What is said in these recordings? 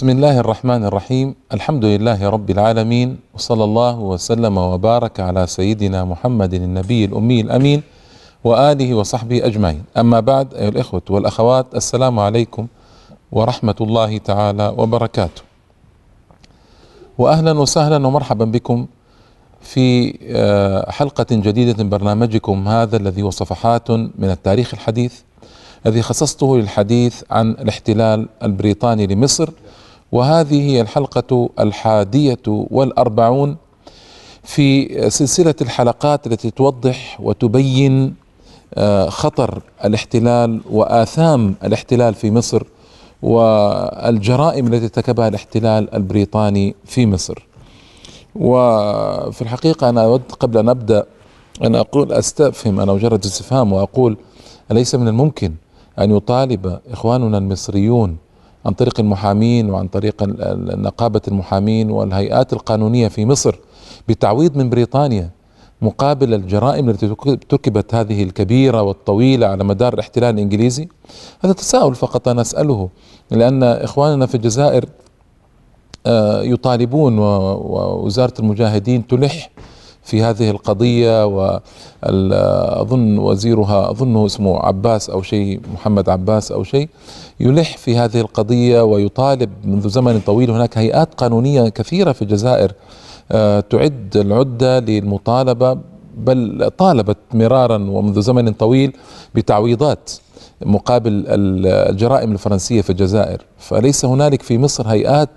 بسم الله الرحمن الرحيم الحمد لله رب العالمين وصلى الله وسلم وبارك على سيدنا محمد النبي الأمي الأمين وآله وصحبه أجمعين أما بعد أيها الإخوة والأخوات السلام عليكم ورحمة الله تعالى وبركاته وأهلا وسهلا ومرحبا بكم في حلقة جديدة من برنامجكم هذا الذي هو صفحات من التاريخ الحديث الذي خصصته للحديث عن الاحتلال البريطاني لمصر وهذه هي الحلقة الحادية والأربعون في سلسلة الحلقات التي توضح وتبين آه، خطر الاحتلال وآثام الاحتلال في مصر والجرائم التي ارتكبها الاحتلال البريطاني في مصر. وفي الحقيقة أنا أود قبل أن أبدأ أن أقول أستفهم أنا مجرد استفهام وأقول أليس من الممكن أن يطالب إخواننا المصريون عن طريق المحامين وعن طريق نقابة المحامين والهيئات القانونية في مصر بتعويض من بريطانيا مقابل الجرائم التي ارتكبت هذه الكبيرة والطويلة على مدار الاحتلال الإنجليزي. هذا تساؤل فقط أنا أسأله لأن إخواننا في الجزائر آه، يطالبون ووزارة المجاهدين تلح في هذه القضية وأظن وزيرها أظنه اسمه عباس أو شيء محمد عباس أو شيء يلح في هذه القضية ويطالب منذ زمن طويل هناك هيئات قانونية كثيرة في الجزائر آه، تعد العدة للمطالبة بل طالبت مرارا ومنذ زمن طويل بتعويضات مقابل الجرائم الفرنسية في الجزائر. فليس هنالك في مصر هيئات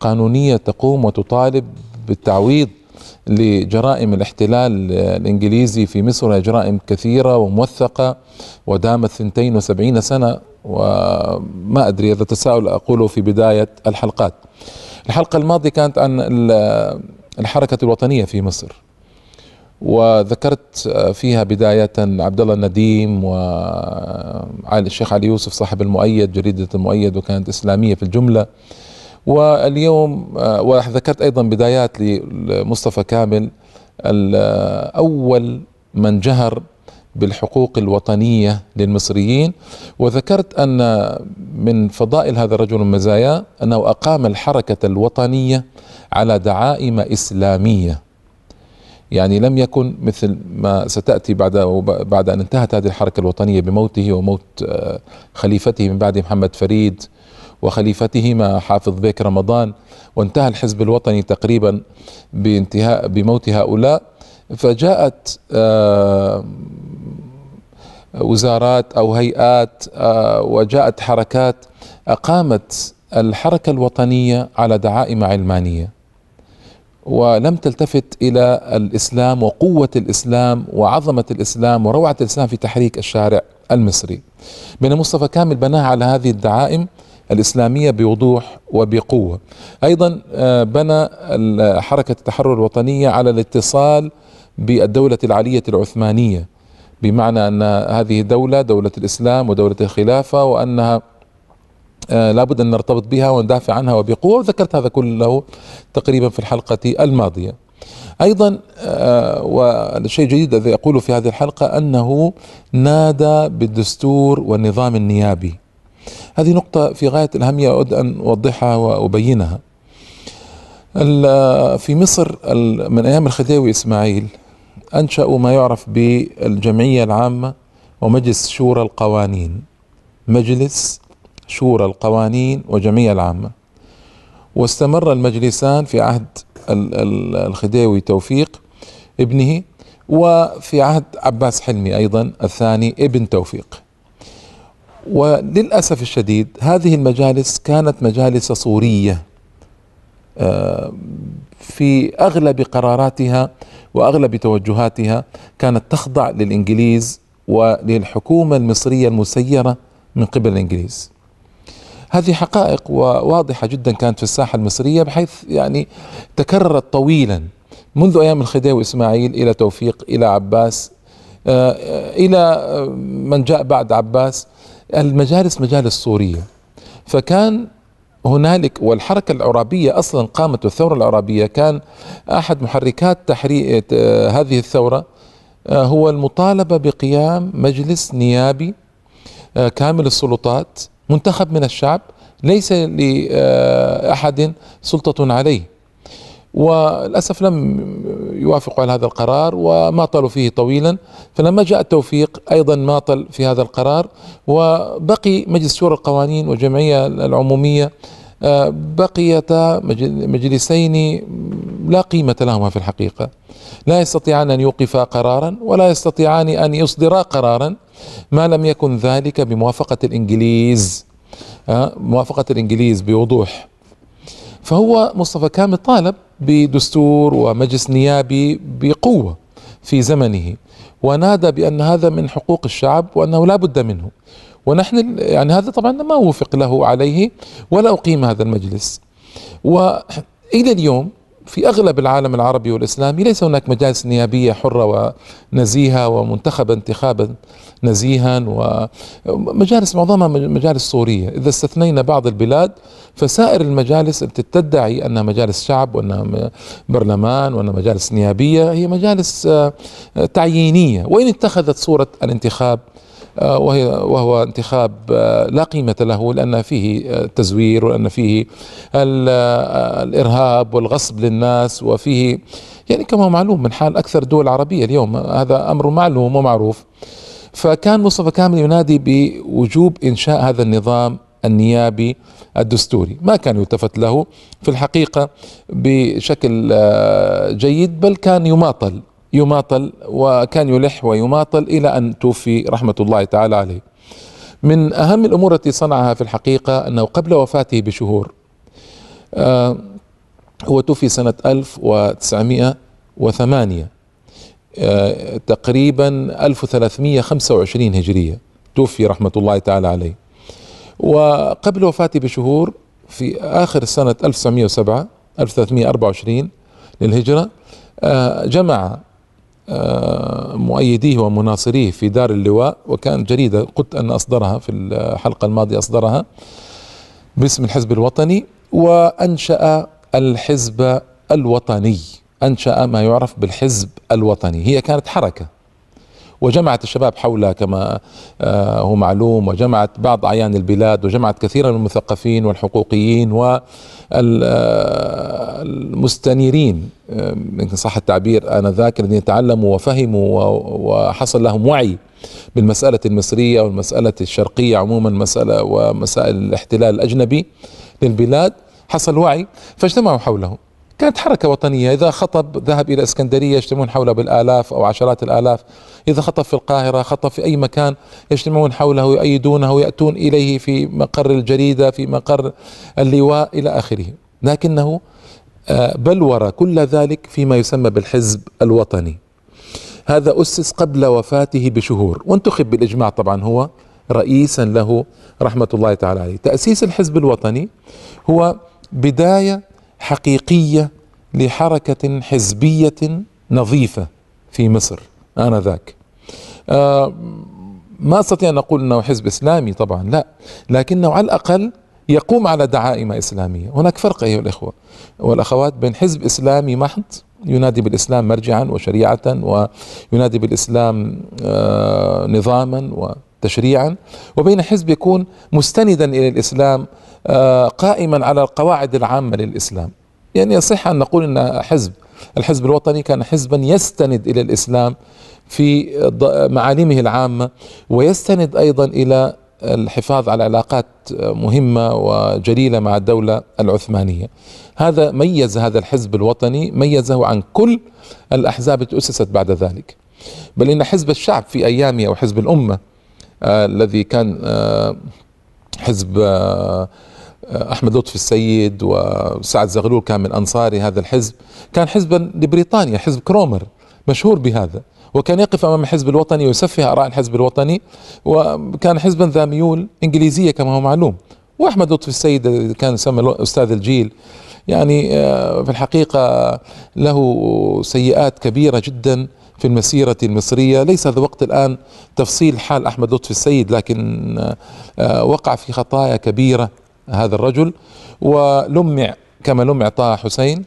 قانونية تقوم وتطالب بالتعويض لجرائم الاحتلال الإنجليزي في مصر هي جرائم كثيرة وموثقة ودامت 72 سنة وما أدري هذا تساؤل أقوله في بداية الحلقات. الحلقة الماضية كانت عن الحركة الوطنية في مصر. وذكرت فيها بداية عبد الله النديم والشيخ علي يوسف صاحب المؤيد جريدة المؤيد وكانت إسلامية في الجملة واليوم آه، وذكرت أيضا بدايات لمصطفى كامل أول من جهر بالحقوق الوطنية للمصريين. وذكرت أن من فضائل هذا الرجل المزايا أنه أقام الحركة الوطنية على دعائم إسلامية. يعني لم يكن مثل ما ستأتي بعد بعد أن انتهت هذه الحركة الوطنية بموته وموت آه، خليفته من بعد محمد فريد وخليفتهما حافظ بيك رمضان وانتهى الحزب الوطني تقريبا بانتهاء بموت هؤلاء. فجاءت آه، وزارات أو هيئات آه، وجاءت حركات أقامت الحركة الوطنية على دعائم علمانية. ولم تلتفت إلى الإسلام وقوة الإسلام وعظمة الإسلام وروعة الإسلام في تحريك الشارع المصري. بين مصطفى كامل بناها على هذه الدعائم. الإسلامية بوضوح وبقوة. أيضا آه، بنى حركة التحرر الوطنية على الاتصال بالدولة العلية العثمانية بمعنى أن هذه دولة دولة الإسلام ودولة الخلافة وأنها آه، لابد أن نرتبط بها وندافع عنها وبقوة. وذكرت هذا كله تقريبا في الحلقة الماضية. أيضا آه، والشيء الجديد الذي أقوله في هذه الحلقة أنه نادى بالدستور والنظام النيابي. هذه نقطة في غاية الأهمية أود أن أوضحها وأبينها. في مصر من أيام الخديوي إسماعيل أنشأوا ما يعرف بالجمعية العامة ومجلس شورى القوانين. مجلس شورى القوانين وجمعية العامة. واستمر المجلسان في عهد الخديوي توفيق ابنه وفي عهد عباس حلمي أيضا الثاني ابن توفيق. وللأسف الشديد هذه المجالس كانت مجالس صوريه آه، في أغلب قراراتها وأغلب توجهاتها كانت تخضع للإنجليز وللحكومة المصرية المسيرة من قبل الإنجليز. هذه حقائق واضحة جدا كانت في الساحة المصرية بحيث يعني تكررت طويلا منذ أيام الخديوي إسماعيل إلى توفيق إلى عباس آه، إلى من جاء بعد عباس المجالس مجالس صورية فكان هنالك والحركة العرابية أصلا قامت الثورة العرابية كان أحد محركات تحريك هذه الثورة آه، هو المطالبة بقيام مجلس نيابي آه، كامل السلطات منتخب من الشعب ليس لأحد سلطة عليه. وللأسف لم يوافقوا على هذا القرار وماطلوا فيه طويلا فلما جاء التوفيق أيضا ماطل في هذا القرار. وبقي مجلس شورى القوانين والجمعية العمومية آه، بقيتا مجلسين لا قيمة لهما في الحقيقة. لا يستطيعان أن يوقفا قرارا ولا يستطيعان أن يصدرا قرارا ما لم يكن ذلك بموافقة الإنجليز آه، موافقة الإنجليز بوضوح. فهو مصطفى كامل طالب بدستور ومجلس نيابي بقوة في زمنه ونادى بأن هذا من حقوق الشعب وأنه لا بد منه. ونحن يعني هذا طبعا ما وفق له عليه ولا أقيم هذا المجلس. وإلى اليوم في أغلب العالم العربي والإسلامي ليس هناك مجالس نيابية حرة ونزيهة ومنتخبه انتخابا نزيها ومجالس معظمها مجالس صوريه، إذا استثنينا بعض البلاد فسائر المجالس التي تدعي أنها مجالس شعب وأنها برلمان وأنها مجالس نيابية هي مجالس آه، تعيينية. وإن اتخذت صورة الانتخاب وهي وهو انتخاب آه، لا قيمة له لأن فيه آه، تزوير وأن فيه الإرهاب والغصب للناس وفيه يعني كما معلوم من حال أكثر الدول العربية اليوم هذا أمر معلوم ومعروف. فكان مصطفى كامل ينادي بوجوب إنشاء هذا النظام النيابي الدستوري. ما كان يلتفت له في الحقيقة بشكل جيد بل كان يماطل. يماطل وكان يلح ويماطل إلى أن توفي رحمة الله تعالى عليه. من أهم الأمور التي صنعها في الحقيقة أنه قبل وفاته بشهور آه هو توفي سنة 1908 آه تقريبا 1325 هجرية توفي رحمة الله تعالى عليه. وقبل وفاته بشهور في آخر سنة 1907 1324 للهجرة آه جمع مؤيديه ومناصريه في دار اللواء وكان جريدة قلت أن أصدرها في الحلقة الماضية أصدرها باسم الحزب الوطني وأنشأ الحزب الوطني أنشأ ما يعرف بالحزب الوطني. هي كانت حركة وجمعت الشباب حولها كما آه، هو معلوم وجمعت بعض أعيان البلاد وجمعت كثيرا من المثقفين والحقوقيين والمستنيرين آه، إن صح التعبير آنذاك الذين تعلموا وفهموا وحصل لهم وعي بالمسألة المصرية والمسألة الشرقية عموما مسألة ومسائل الاحتلال الأجنبي للبلاد حصل وعي فاجتمعوا حوله. كانت حركة وطنية. إذا خطب ذهب إلى إسكندرية يجتمعون حوله بالآلاف أو عشرات الآلاف. إذا خطب في القاهرة خطب في أي مكان يجتمعون حوله يؤيدونه يأتون إليه في مقر الجريدة في مقر اللواء إلى آخره. لكنه آه، بلور كل ذلك فيما يسمى بالحزب الوطني. هذا أسس قبل وفاته بشهور وانتخب بالإجماع طبعا هو رئيسا له رحمة الله تعالى عليه. تأسيس الحزب الوطني هو بداية حقيقية لحركة حزبية نظيفة في مصر آنذاك. آه ما أستطيع أن أقول إنه حزب إسلامي طبعا لا. لكنه على الأقل يقوم على دعائم إسلامية. هناك فرق أيها الإخوة. والأخوات بين حزب إسلامي محض ينادي بالإسلام مرجعا وشريعه وينادي بالإسلام آه نظاما وتشريعا وبين حزب يكون مستندا إلى الإسلام قائما على القواعد العامة للإسلام. يعني يصح أن نقول أن حزب الحزب الوطني كان حزبا يستند إلى الإسلام في معالمه العامة ويستند أيضا إلى الحفاظ على علاقات مهمة وجليلة مع الدولة العثمانية. هذا ميز هذا الحزب الوطني ميزه عن كل الأحزاب التي أسست بعد ذلك. بل إن حزب الشعب في أيامه أو حزب الأمة آه الذي كان آه حزب آه أحمد لطفي السيد وسعد زغلول كان من انصار هذا الحزب كان حزبا لبريطانيا حزب كرومر مشهور بهذا وكان يقف أمام الحزب الوطني ويسفه آراء الحزب الوطني وكان حزبا ذا ميول إنجليزية كما هو معلوم. وأحمد لطفي السيد كان يسمى أستاذ الجيل. يعني آه، في الحقيقة له سيئات كبيرة جدا في المسيرة المصرية. ليس هذا وقت الآن تفصيل حال أحمد لطفي السيد لكن آه، وقع في خطايا كبيرة. هذا الرجل ولمع كما لمع طه حسين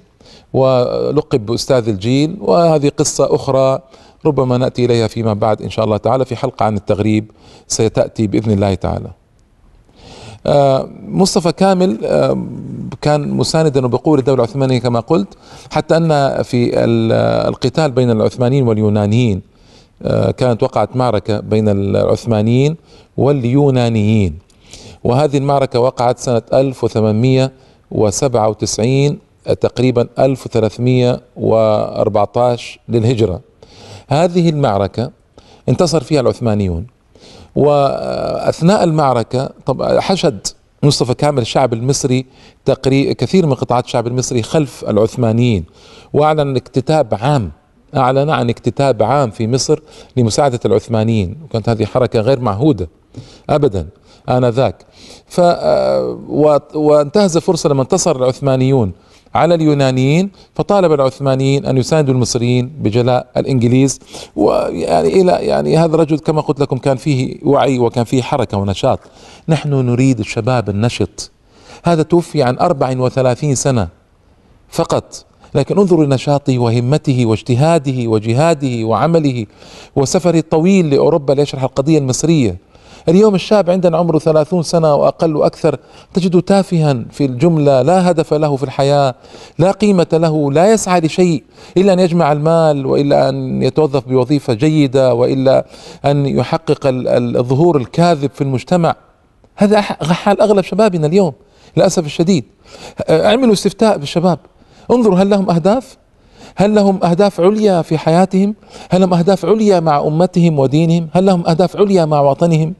ولقب بأستاذ الجيل وهذه قصة أخرى ربما نأتي إليها فيما بعد إن شاء الله تعالى في حلقة عن التغريب ستأتي بإذن الله تعالى. آه، مصطفى كامل آه، كان مساندا وبقوة الدولة العثمانية كما قلت حتى أن في القتال بين العثمانيين واليونانيين آه، كانت وقعت معركة بين العثمانيين واليونانيين. وهذه المعركة وقعت سنة 1897 تقريبا 1314 للهجرة. هذه المعركة انتصر فيها العثمانيون. وأثناء المعركة طب حشد مصطفى كامل الشعب المصري تقريبا كثير من قطاعات الشعب المصري خلف العثمانيين. وأعلن اكتتاب عام أعلن عن اكتتاب عام في مصر لمساعدة العثمانيين. وكانت هذه حركة غير معهودة ابدا. آنذاك. ف آه، وانتهز فرصة لما انتصر العثمانيون على اليونانيين فطالب العثمانيين أن يساندوا المصريين بجلاء الإنجليز. ويعني إلى يعني هذا الرجل كما قلت لكم كان فيه وعي وكان فيه حركة ونشاط. نحن نريد الشباب النشط. هذا توفي عن 34 سنة فقط. لكن انظروا لنشاطه وهمته واجتهاده وجهاده وعمله وسفره الطويل لأوروبا ليشرح القضية المصرية. اليوم الشاب عندنا عمره ثلاثون سنة وأقل وأكثر تجده تافها في الجملة لا هدف له في الحياة لا قيمة له لا يسعى لشيء إلا أن يجمع المال وإلا أن يتوظف بوظيفة جيدة وإلا أن يحقق الظهور الكاذب في المجتمع. هذا حال أغلب شبابنا اليوم للأسف الشديد. اعملوا استفتاء بالشباب. انظروا هل لهم أهداف؟ هل لهم أهداف عليا في حياتهم؟ هل لهم أهداف عليا مع أمتهم ودينهم؟ هل لهم أهداف عليا مع وطنهم؟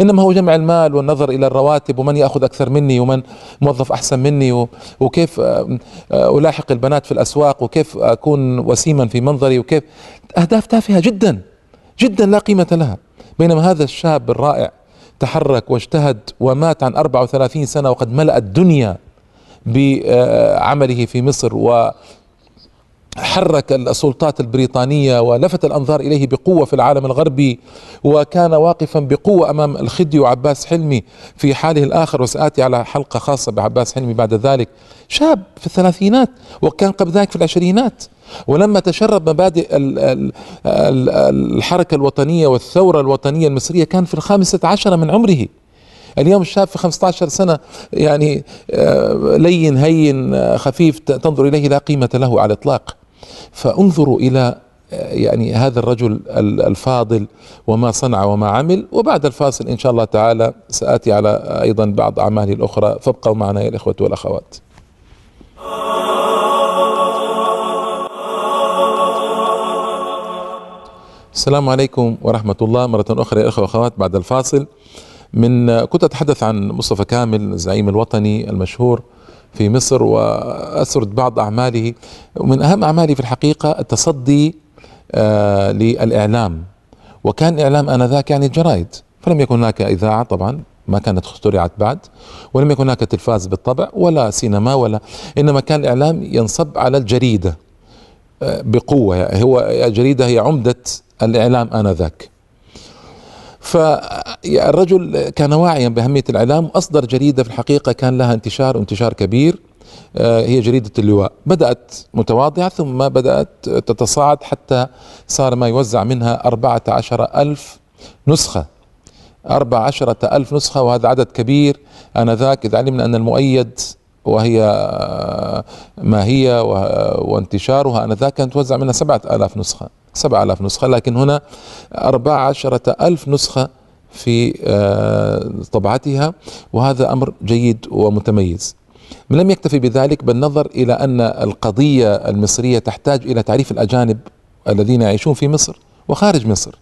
إنما هو جمع المال والنظر إلى الرواتب ومن يأخذ أكثر مني ومن موظف أحسن مني وكيف آه، آه، ألاحق البنات في الأسواق وكيف أكون وسيما في منظري وكيف. أهداف تافهة جدا جدا لا قيمة لها. بينما هذا الشاب الرائع تحرك واجتهد ومات عن 34 سنة وقد ملأ الدنيا بعمله في مصر و حرك السلطات البريطانية ولفت الأنظار إليه بقوة في العالم الغربي وكان واقفا بقوة أمام الخدي وعباس حلمي في حاله الآخر. وسآتي على حلقة خاصة بعباس حلمي بعد ذلك. شاب في الثلاثينات وكان قبل ذلك في العشرينات. ولما تشرب مبادئ الحركة الوطنية والثورة الوطنية المصرية كان في الخامسة عشرة من عمره. اليوم الشاب في 15 سنة يعني آه، لين هين آه، خفيف تنظر إليه لا قيمة له على الإطلاق. فانظروا إلى يعني هذا الرجل الفاضل وما صنع وما عمل وبعد الفاصل إن شاء الله تعالى سآتي على أيضا بعض أعماله الأخرى. فابقوا معنا يا الاخوه والأخوات. السلام عليكم ورحمة الله. مرة أخرى يا إخوة وأخوات بعد الفاصل. من كنت أتحدث عن مصطفى كامل الزعيم الوطني المشهور. في مصر وأسرد بعض أعماله. ومن أهم أعماله في الحقيقة التصدي آه للإعلام. وكان الإعلام آنذاك يعني الجرائد فلم يكن هناك إذاعة طبعا ما كانت اخترعت بعد. ولم يكن هناك تلفاز بالطبع ولا سينما ولا إنما كان الإعلام ينصب على الجريدة آه بقوة. هو الجريدة هي عمدة الإعلام آنذاك. فالرجل كان واعيا بأهمية الإعلام وأصدر جريدة في الحقيقة كان لها انتشار انتشار كبير آه، هي جريدة اللواء. بدأت متواضعة ثم بدأت تتصاعد حتى صار ما يوزع منها أربعة عشر ألف نسخة. أربع عشرة ألف نسخة وهذا عدد كبير. آنذاك إذا علمنا أن المؤيد وهي آه، ما هي وانتشارها آنذاك كانت توزع منها سبعة آلاف نسخة. سبعة آلاف نسخة لكن هنا أربعة عشرة ألف نسخة في آه، طبعتها وهذا أمر جيد ومتميز. لم يكتفي بذلك بل نظر إلى أن القضية المصرية تحتاج إلى تعريف الأجانب الذين يعيشون في مصر وخارج مصر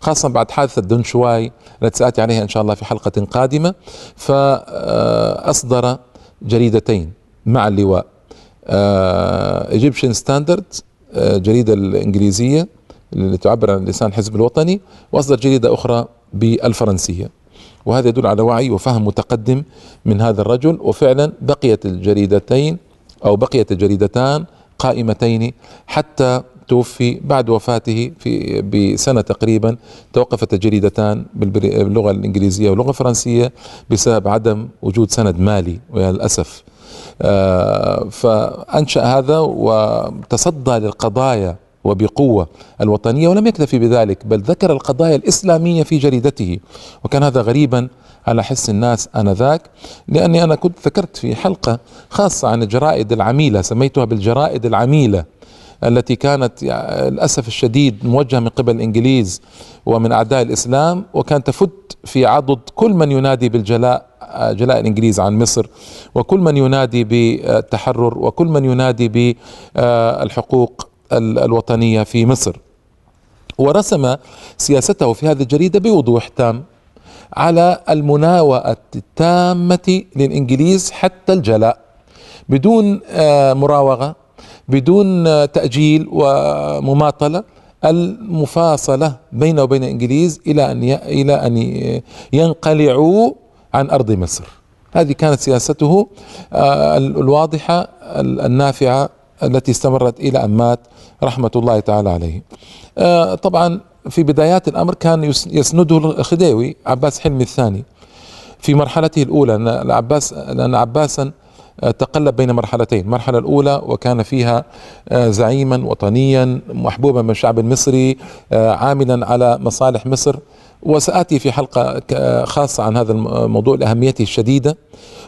خاصة بعد حادثة دون شواي التي سآتي عليها إن شاء الله في حلقة قادمة. فأصدر جريدتين مع اللواء Egyptian Standard جريدة الإنجليزية اللي تعبر عن لسان الحزب الوطني وأصدر جريدة أخرى بالفرنسية. وهذا يدل على وعي وفهم متقدم من هذا الرجل وفعلا بقيت الجريدتين أو بقيت الجريدتان قائمتين حتى توفي بعد وفاته في بسنة تقريبا توقفت الجريدتان باللغة الإنجليزية واللغة الفرنسية بسبب عدم وجود سند مالي. وللأسف آه، فأنشأ هذا وتصدى للقضايا وبقوة الوطنية ولم يكتفي بذلك بل ذكر القضايا الإسلامية في جريدته. وكان هذا غريبا على حس الناس آنذاك لأني أنا كنت ذكرت في حلقة خاصة عن الجرائد العميلة سميتها بالجرائد العميلة. التي كانت للأسف الشديد موجهة من قبل الإنجليز ومن أعداء الإسلام وكانت تفت في عضد كل من ينادي بالجلاء جلاء الإنجليز عن مصر وكل من ينادي بالتحرر وكل من ينادي بالحقوق الوطنية في مصر. ورسم سياسته في هذه الجريدة بوضوح تام على المناوئة التامة للإنجليز حتى الجلاء بدون آه، مراوغة بدون تأجيل ومماطلة المفاصلة بينه وبين الإنجليز إلى أن إلى أن ينقلعوا عن أرض مصر. هذه كانت سياسته آه، الواضحة النافعة التي استمرت إلى أن مات رحمة الله تعالى عليه. آه، طبعا في بدايات الأمر كان يسنده الخديوي عباس حلمي الثاني. في مرحلته الأولى لأن عباس لأن عباسا تقلب بين مرحلتين. المرحلة الأولى وكان فيها آه، زعيما وطنيا محبوبا من الشعب المصري آه، عاملا على مصالح مصر. وسآتي في حلقة خاصة عن هذا الموضوع لأهميته الشديدة.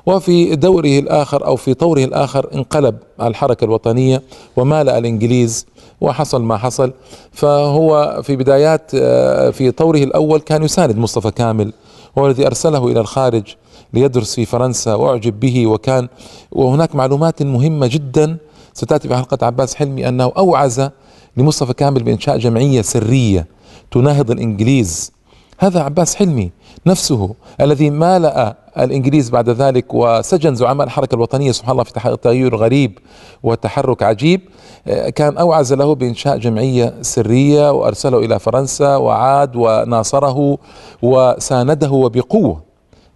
وفي دوره الآخر أو في طوره الآخر انقلب على الحركة الوطنية ومالأ الإنجليز وحصل ما حصل. فهو في بدايات آه، في طوره الأول كان يساند مصطفى كامل هو الذي أرسله إلى الخارج. ليدرس في فرنسا وأعجب به وكان وهناك معلومات مهمة جدا ستأتي في حلقة عباس حلمي أنه أوعز لمصطفى كامل بإنشاء جمعية سرية تناهض الإنجليز. هذا عباس حلمي نفسه الذي مالأ الإنجليز بعد ذلك وسجن زعماء الحركة الوطنية سبحان الله في تغير غريب وتحرك عجيب. كان أوعز له بإنشاء جمعية سرية وأرسله إلى فرنسا وعاد وناصره وسانده وبقوة.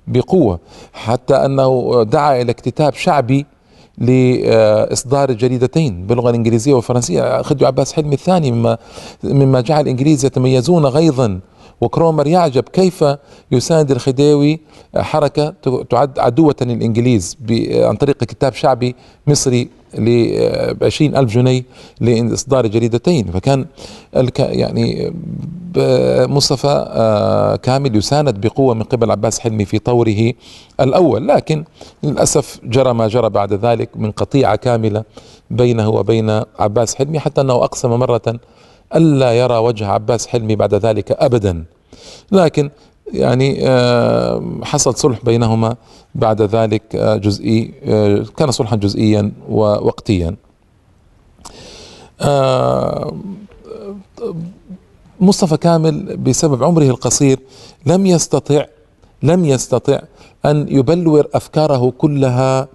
بقوة حتى أنه دعا إلى اكتتاب شعبي لإصدار الجريدتين باللغة الإنجليزية والفرنسية. خدوا عباس حلمي الثاني مما مما جعل الإنجليز يتميزون غيظا وكرومر يعجب كيف يساند الخديوي حركة تعد عدوة للإنجليز عن طريق كتاب شعبي مصري ل 20 ألف جنيه لإصدار جريدتين. فكان يعني مصطفى آه، كامل يساند بقوة من قبل عباس حلمي في طوره الأول. لكن للأسف جرى ما جرى بعد ذلك من قطيعة كاملة بينه وبين عباس حلمي حتى أنه أقسم مرة ألا يرى وجه عباس حلمي بعد ذلك أبدا. لكن يعني آه، حصل صلح بينهما بعد ذلك آه، جزئي آه، كان صلحا جزئيا ووقتيا مصطفى كامل بسبب عمره القصير لم يستطع لم يستطع أن يبلور أفكاره كلها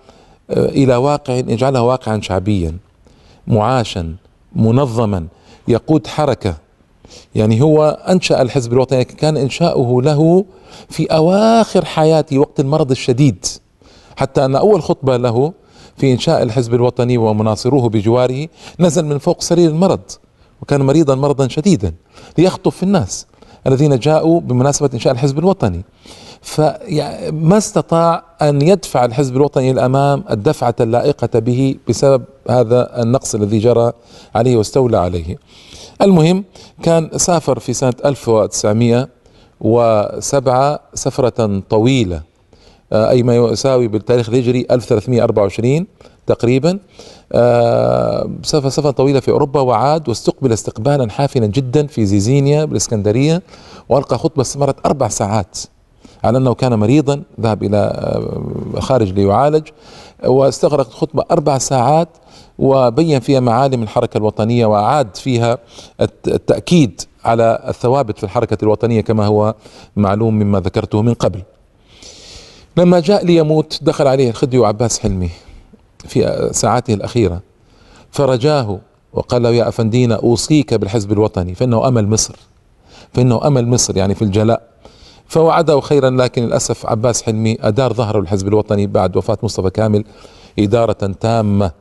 إلى واقع يجعلها واقعا شعبيا معاشا منظما. يقود حركة. يعني هو أنشأ الحزب الوطني كان إنشاؤه له في أواخر حياته وقت المرض الشديد. حتى أن أول خطبة له في إنشاء الحزب الوطني ومناصروه بجواره نزل من فوق سرير المرض وكان مريضا مرضا شديدا ليخطب في الناس الذين جاءوا بمناسبة إنشاء الحزب الوطني. فما استطاع أن يدفع الحزب الوطني إلى الأمام الدفعة اللائقة به بسبب هذا النقص الذي جرى عليه واستولى عليه. المهم كان سافر في سنة 1907 سفرة طويلة آه، أي ما يساوي بالتاريخ الهجري 1324 تقريبا آه، سفرة طويلة في أوروبا وعاد واستقبل استقبالا حافلا جدا في زيزينيا بالإسكندرية وألقى خطبة استمرت أربع ساعات على أنه كان مريضا ذهب إلى آه، خارج ليعالج واستغرقت خطبة أربع ساعات وبين فيها معالم الحركة الوطنية وأعاد فيها التأكيد على الثوابت في الحركة الوطنية كما هو معلوم مما ذكرته من قبل. لما جاء ليموت دخل عليه الخديو عباس حلمي في ساعاته الأخيرة. فرجاه وقال له يا أفندينا أوصيك بالحزب الوطني فإنه أمل مصر. فإنه أمل مصر يعني في الجلاء. فوعده خيرا لكن للأسف عباس حلمي أدار ظهره الحزب الوطني بعد وفاة مصطفى كامل إدارة تامة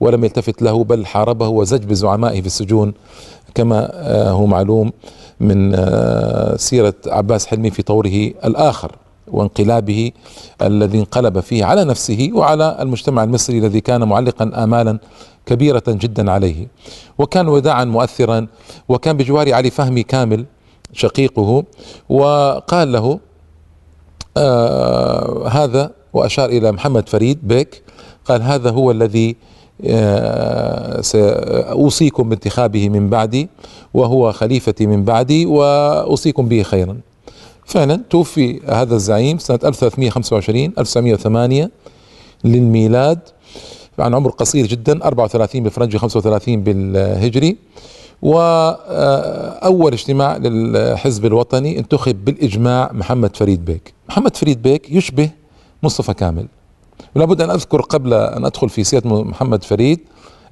ولم يلتفت له بل حاربه وزج بزعمائه في السجون. كما آه، هو معلوم من آه، سيرة عباس حلمي في طوره الآخر وانقلابه الذي انقلب فيه على نفسه وعلى المجتمع المصري الذي كان معلقا آمالا كبيرة جدا عليه. وكان وداعا مؤثرا وكان بجوار علي فهمي كامل شقيقه وقال له آه هذا وأشار إلى محمد فريد بيك قال هذا هو الذي آه سأوصيكم بانتخابه من بعدي وهو خليفتي من بعدي وأوصيكم به خيرا. فعلا توفي هذا الزعيم سنة 1325 1908 للميلاد عن عمر قصير جدا 34 بالفرنجي 35 بالهجري. وأول اجتماع للحزب الوطني انتخب بالإجماع محمد فريد بيك. محمد فريد بيك يشبه مصطفى كامل. ولا بد أن أذكر قبل أن أدخل في سيرة محمد فريد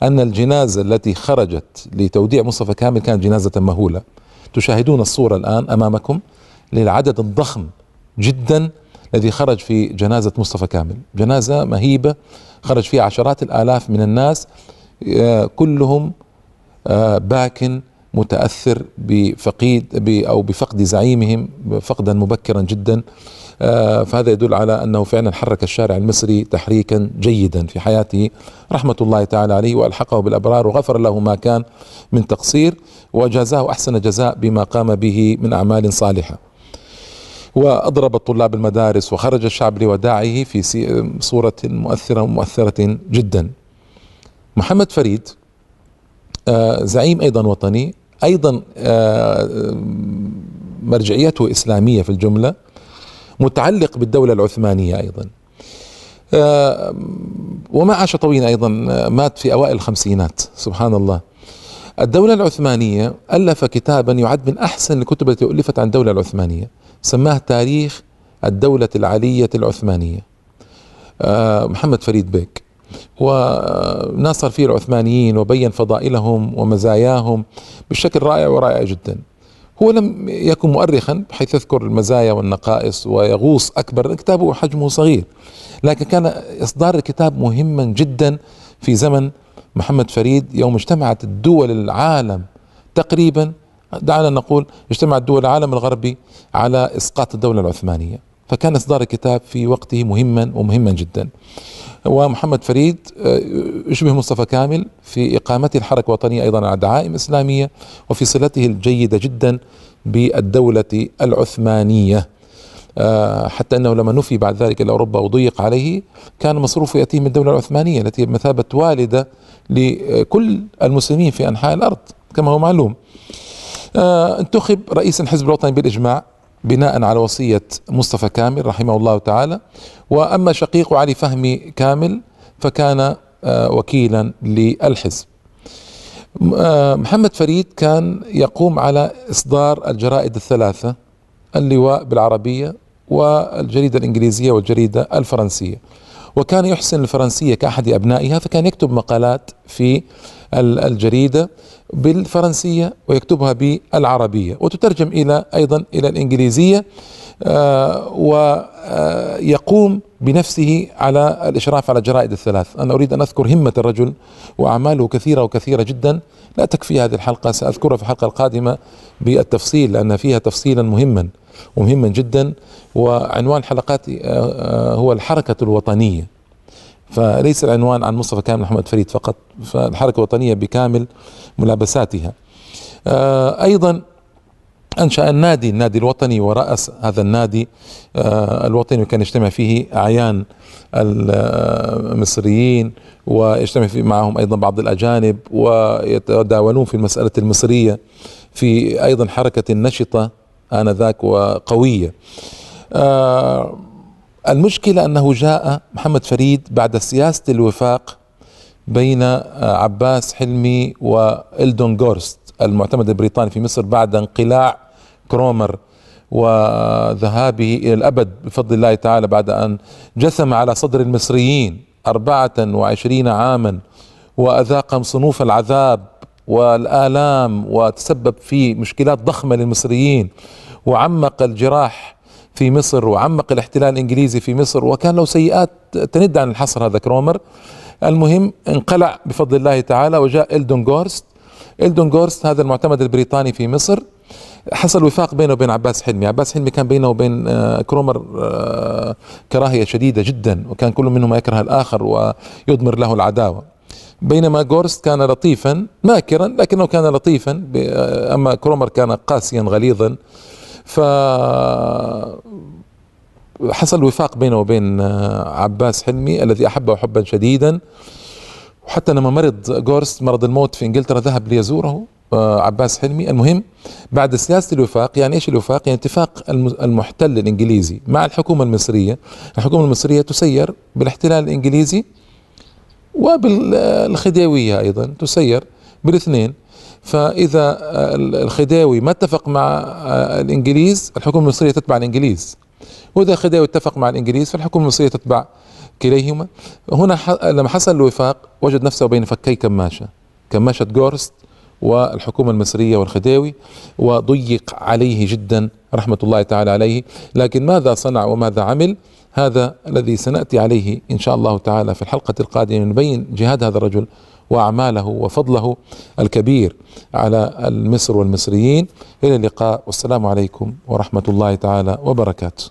أن الجنازة التي خرجت لتوديع مصطفى كامل كانت جنازة مهولة. تشاهدون الصورة الآن أمامكم للعدد الضخم جدا الذي خرج في جنازة مصطفى كامل. جنازة مهيبة خرج فيها عشرات الآلاف من الناس آه، كلهم آه، باك متأثر بفقيد أو بفقد زعيمهم فقدا مبكرا جدا. آه، فهذا يدل على أنه فعلا حرك الشارع المصري تحريكا جيدا في حياته. رحمة الله تعالى عليه وألحقه بالأبرار وغفر له ما كان من تقصير وجازاه أحسن جزاء بما قام به من أعمال صالحة. وأضرب طلاب المدارس وخرج الشعب لوداعه في صورة مؤثرة مؤثرة جدا. محمد فريد زعيم أيضا وطني أيضا آه، مرجعيته إسلامية في الجملة متعلق بالدولة العثمانية أيضا. آه، وما عاش طويلا أيضا مات في أوائل الخمسينات سبحان الله. الدولة العثمانية ألف كتابا يعد من أحسن الكتب التي ألفت عن الدولة العثمانية سماه تاريخ الدولة العلية العثمانية. آه، محمد فريد بيك. وناصر فيه العثمانيين وبين فضائلهم ومزاياهم بشكل رائع ورائع جدا. هو لم يكن مؤرخا بحيث يذكر المزايا والنقائص ويغوص أكبر. كتابه حجمه صغير لكن كان إصدار الكتاب مهما جدا في زمن محمد فريد. يوم اجتمعت الدول العالم تقريبا دعنا نقول اجتمعت دول العالم الغربي على إسقاط الدولة العثمانية. فكان إصدار الكتاب في وقته مهما ومهما جدا. ومحمد فريد آه، يشبه مصطفى كامل في إقامته الحركة الوطنية أيضا على دعائم اسلاميه وفي صلته الجيدة جدا بالدولة العثمانية. آه، حتى أنه لما نفي بعد ذلك إلى أوروبا وضيق عليه كان مصروفه يأتيه من الدولة العثمانية التي بمثابه والدة لكل المسلمين في أنحاء الأرض كما هو معلوم. آه، انتخب رئيس الحزب الوطني بالإجماع. بناء على وصية مصطفى كامل رحمه الله تعالى. وأما شقيقه علي فهمي كامل فكان آه، وكيلا للحزب. آه، محمد فريد كان يقوم على إصدار الجرائد الثلاثة اللواء بالعربية والجريدة الإنجليزية والجريدة الفرنسية. وكان يحسن الفرنسية كأحد أبنائها فكان يكتب مقالات في الجريدة. بالفرنسية ويكتبها بالعربية وتترجم إلى أيضا إلى الإنجليزية آه، ويقوم بنفسه على الإشراف على الجرائد الثلاث. أنا أريد أن أذكر همة الرجل وأعماله كثيرة وكثيرة جدا. لا تكفي هذه الحلقة سأذكرها في الحلقة القادمة بالتفصيل لأن فيها تفصيلا مهما ومهما جدا. وعنوان حلقاتي آه، آه، هو الحركة الوطنية. فليس العنوان عن مصطفى كامل محمد فريد فقط فالحركة الوطنية بكامل ملابساتها. آه، أيضا أنشأ النادي النادي الوطني ورأس هذا النادي آه، الوطني وكان يجتمع فيه أعيان المصريين ويجتمع معهم أيضا بعض الأجانب ويتداولون في المسألة المصرية في أيضا حركة نشطة آنذاك وقوية. آه المشكلة أنه جاء محمد فريد بعد سياسة الوفاق بين آه، عباس حلمي وإلدون غورست المعتمد البريطاني في مصر بعد انقلاع كرومر وذهابه إلى الأبد بفضل الله تعالى بعد أن جثم على صدر المصريين أربعة وعشرين عاما وأذاقهم صنوف العذاب والآلام وتسبب في مشكلات ضخمة للمصريين وعمق الجراح في مصر وعمق الاحتلال الإنجليزي في مصر وكان له سيئات تند عن الحصر هذا كرومر. المهم انقلع بفضل الله تعالى وجاء إلدون غورست. إلدون غورست هذا المعتمد البريطاني في مصر. حصل وفاق بينه وبين عباس حلمي. عباس حلمي كان بينه وبين آه، كرومر آه، كراهية شديدة جدا وكان كل منهما يكره الآخر ويضمر له العداوة. بينما جورست كان لطيفا ماكرا لكنه كان لطيفا آه، أما كرومر كان قاسيا غليظا. ف حصل وفاق بينه وبين عباس حلمي الذي أحبه حبا شديدا. وحتى لما مرض جورست مرض الموت في إنجلترا ذهب ليزوره آه، عباس حلمي. المهم بعد سياسة الوفاق يعني إيش الوفاق؟ يعني اتفاق المحتل الإنجليزي مع الحكومة المصرية. الحكومة المصرية تسير بالاحتلال الإنجليزي وبالخديوية أيضا تسير. بالاثنين فإذا الخديوي ما اتفق مع آه، الإنجليز الحكومة المصرية تتبع الإنجليز. وإذا الخديوي اتفق مع الإنجليز فالحكومة المصرية تتبع كليهما. هنا لما حصل الوفاق وجد نفسه بين فكي كماشة كماشة جورست والحكومة المصرية والخديوي وضيق عليه جدا رحمة الله تعالى عليه. لكن ماذا صنع وماذا عمل؟ هذا الذي سنأتي عليه إن شاء الله تعالى في الحلقة القادمة نبين جهاد هذا الرجل وأعماله وفضله الكبير على المصر والمصريين. إلى اللقاء والسلام عليكم ورحمة الله تعالى وبركاته.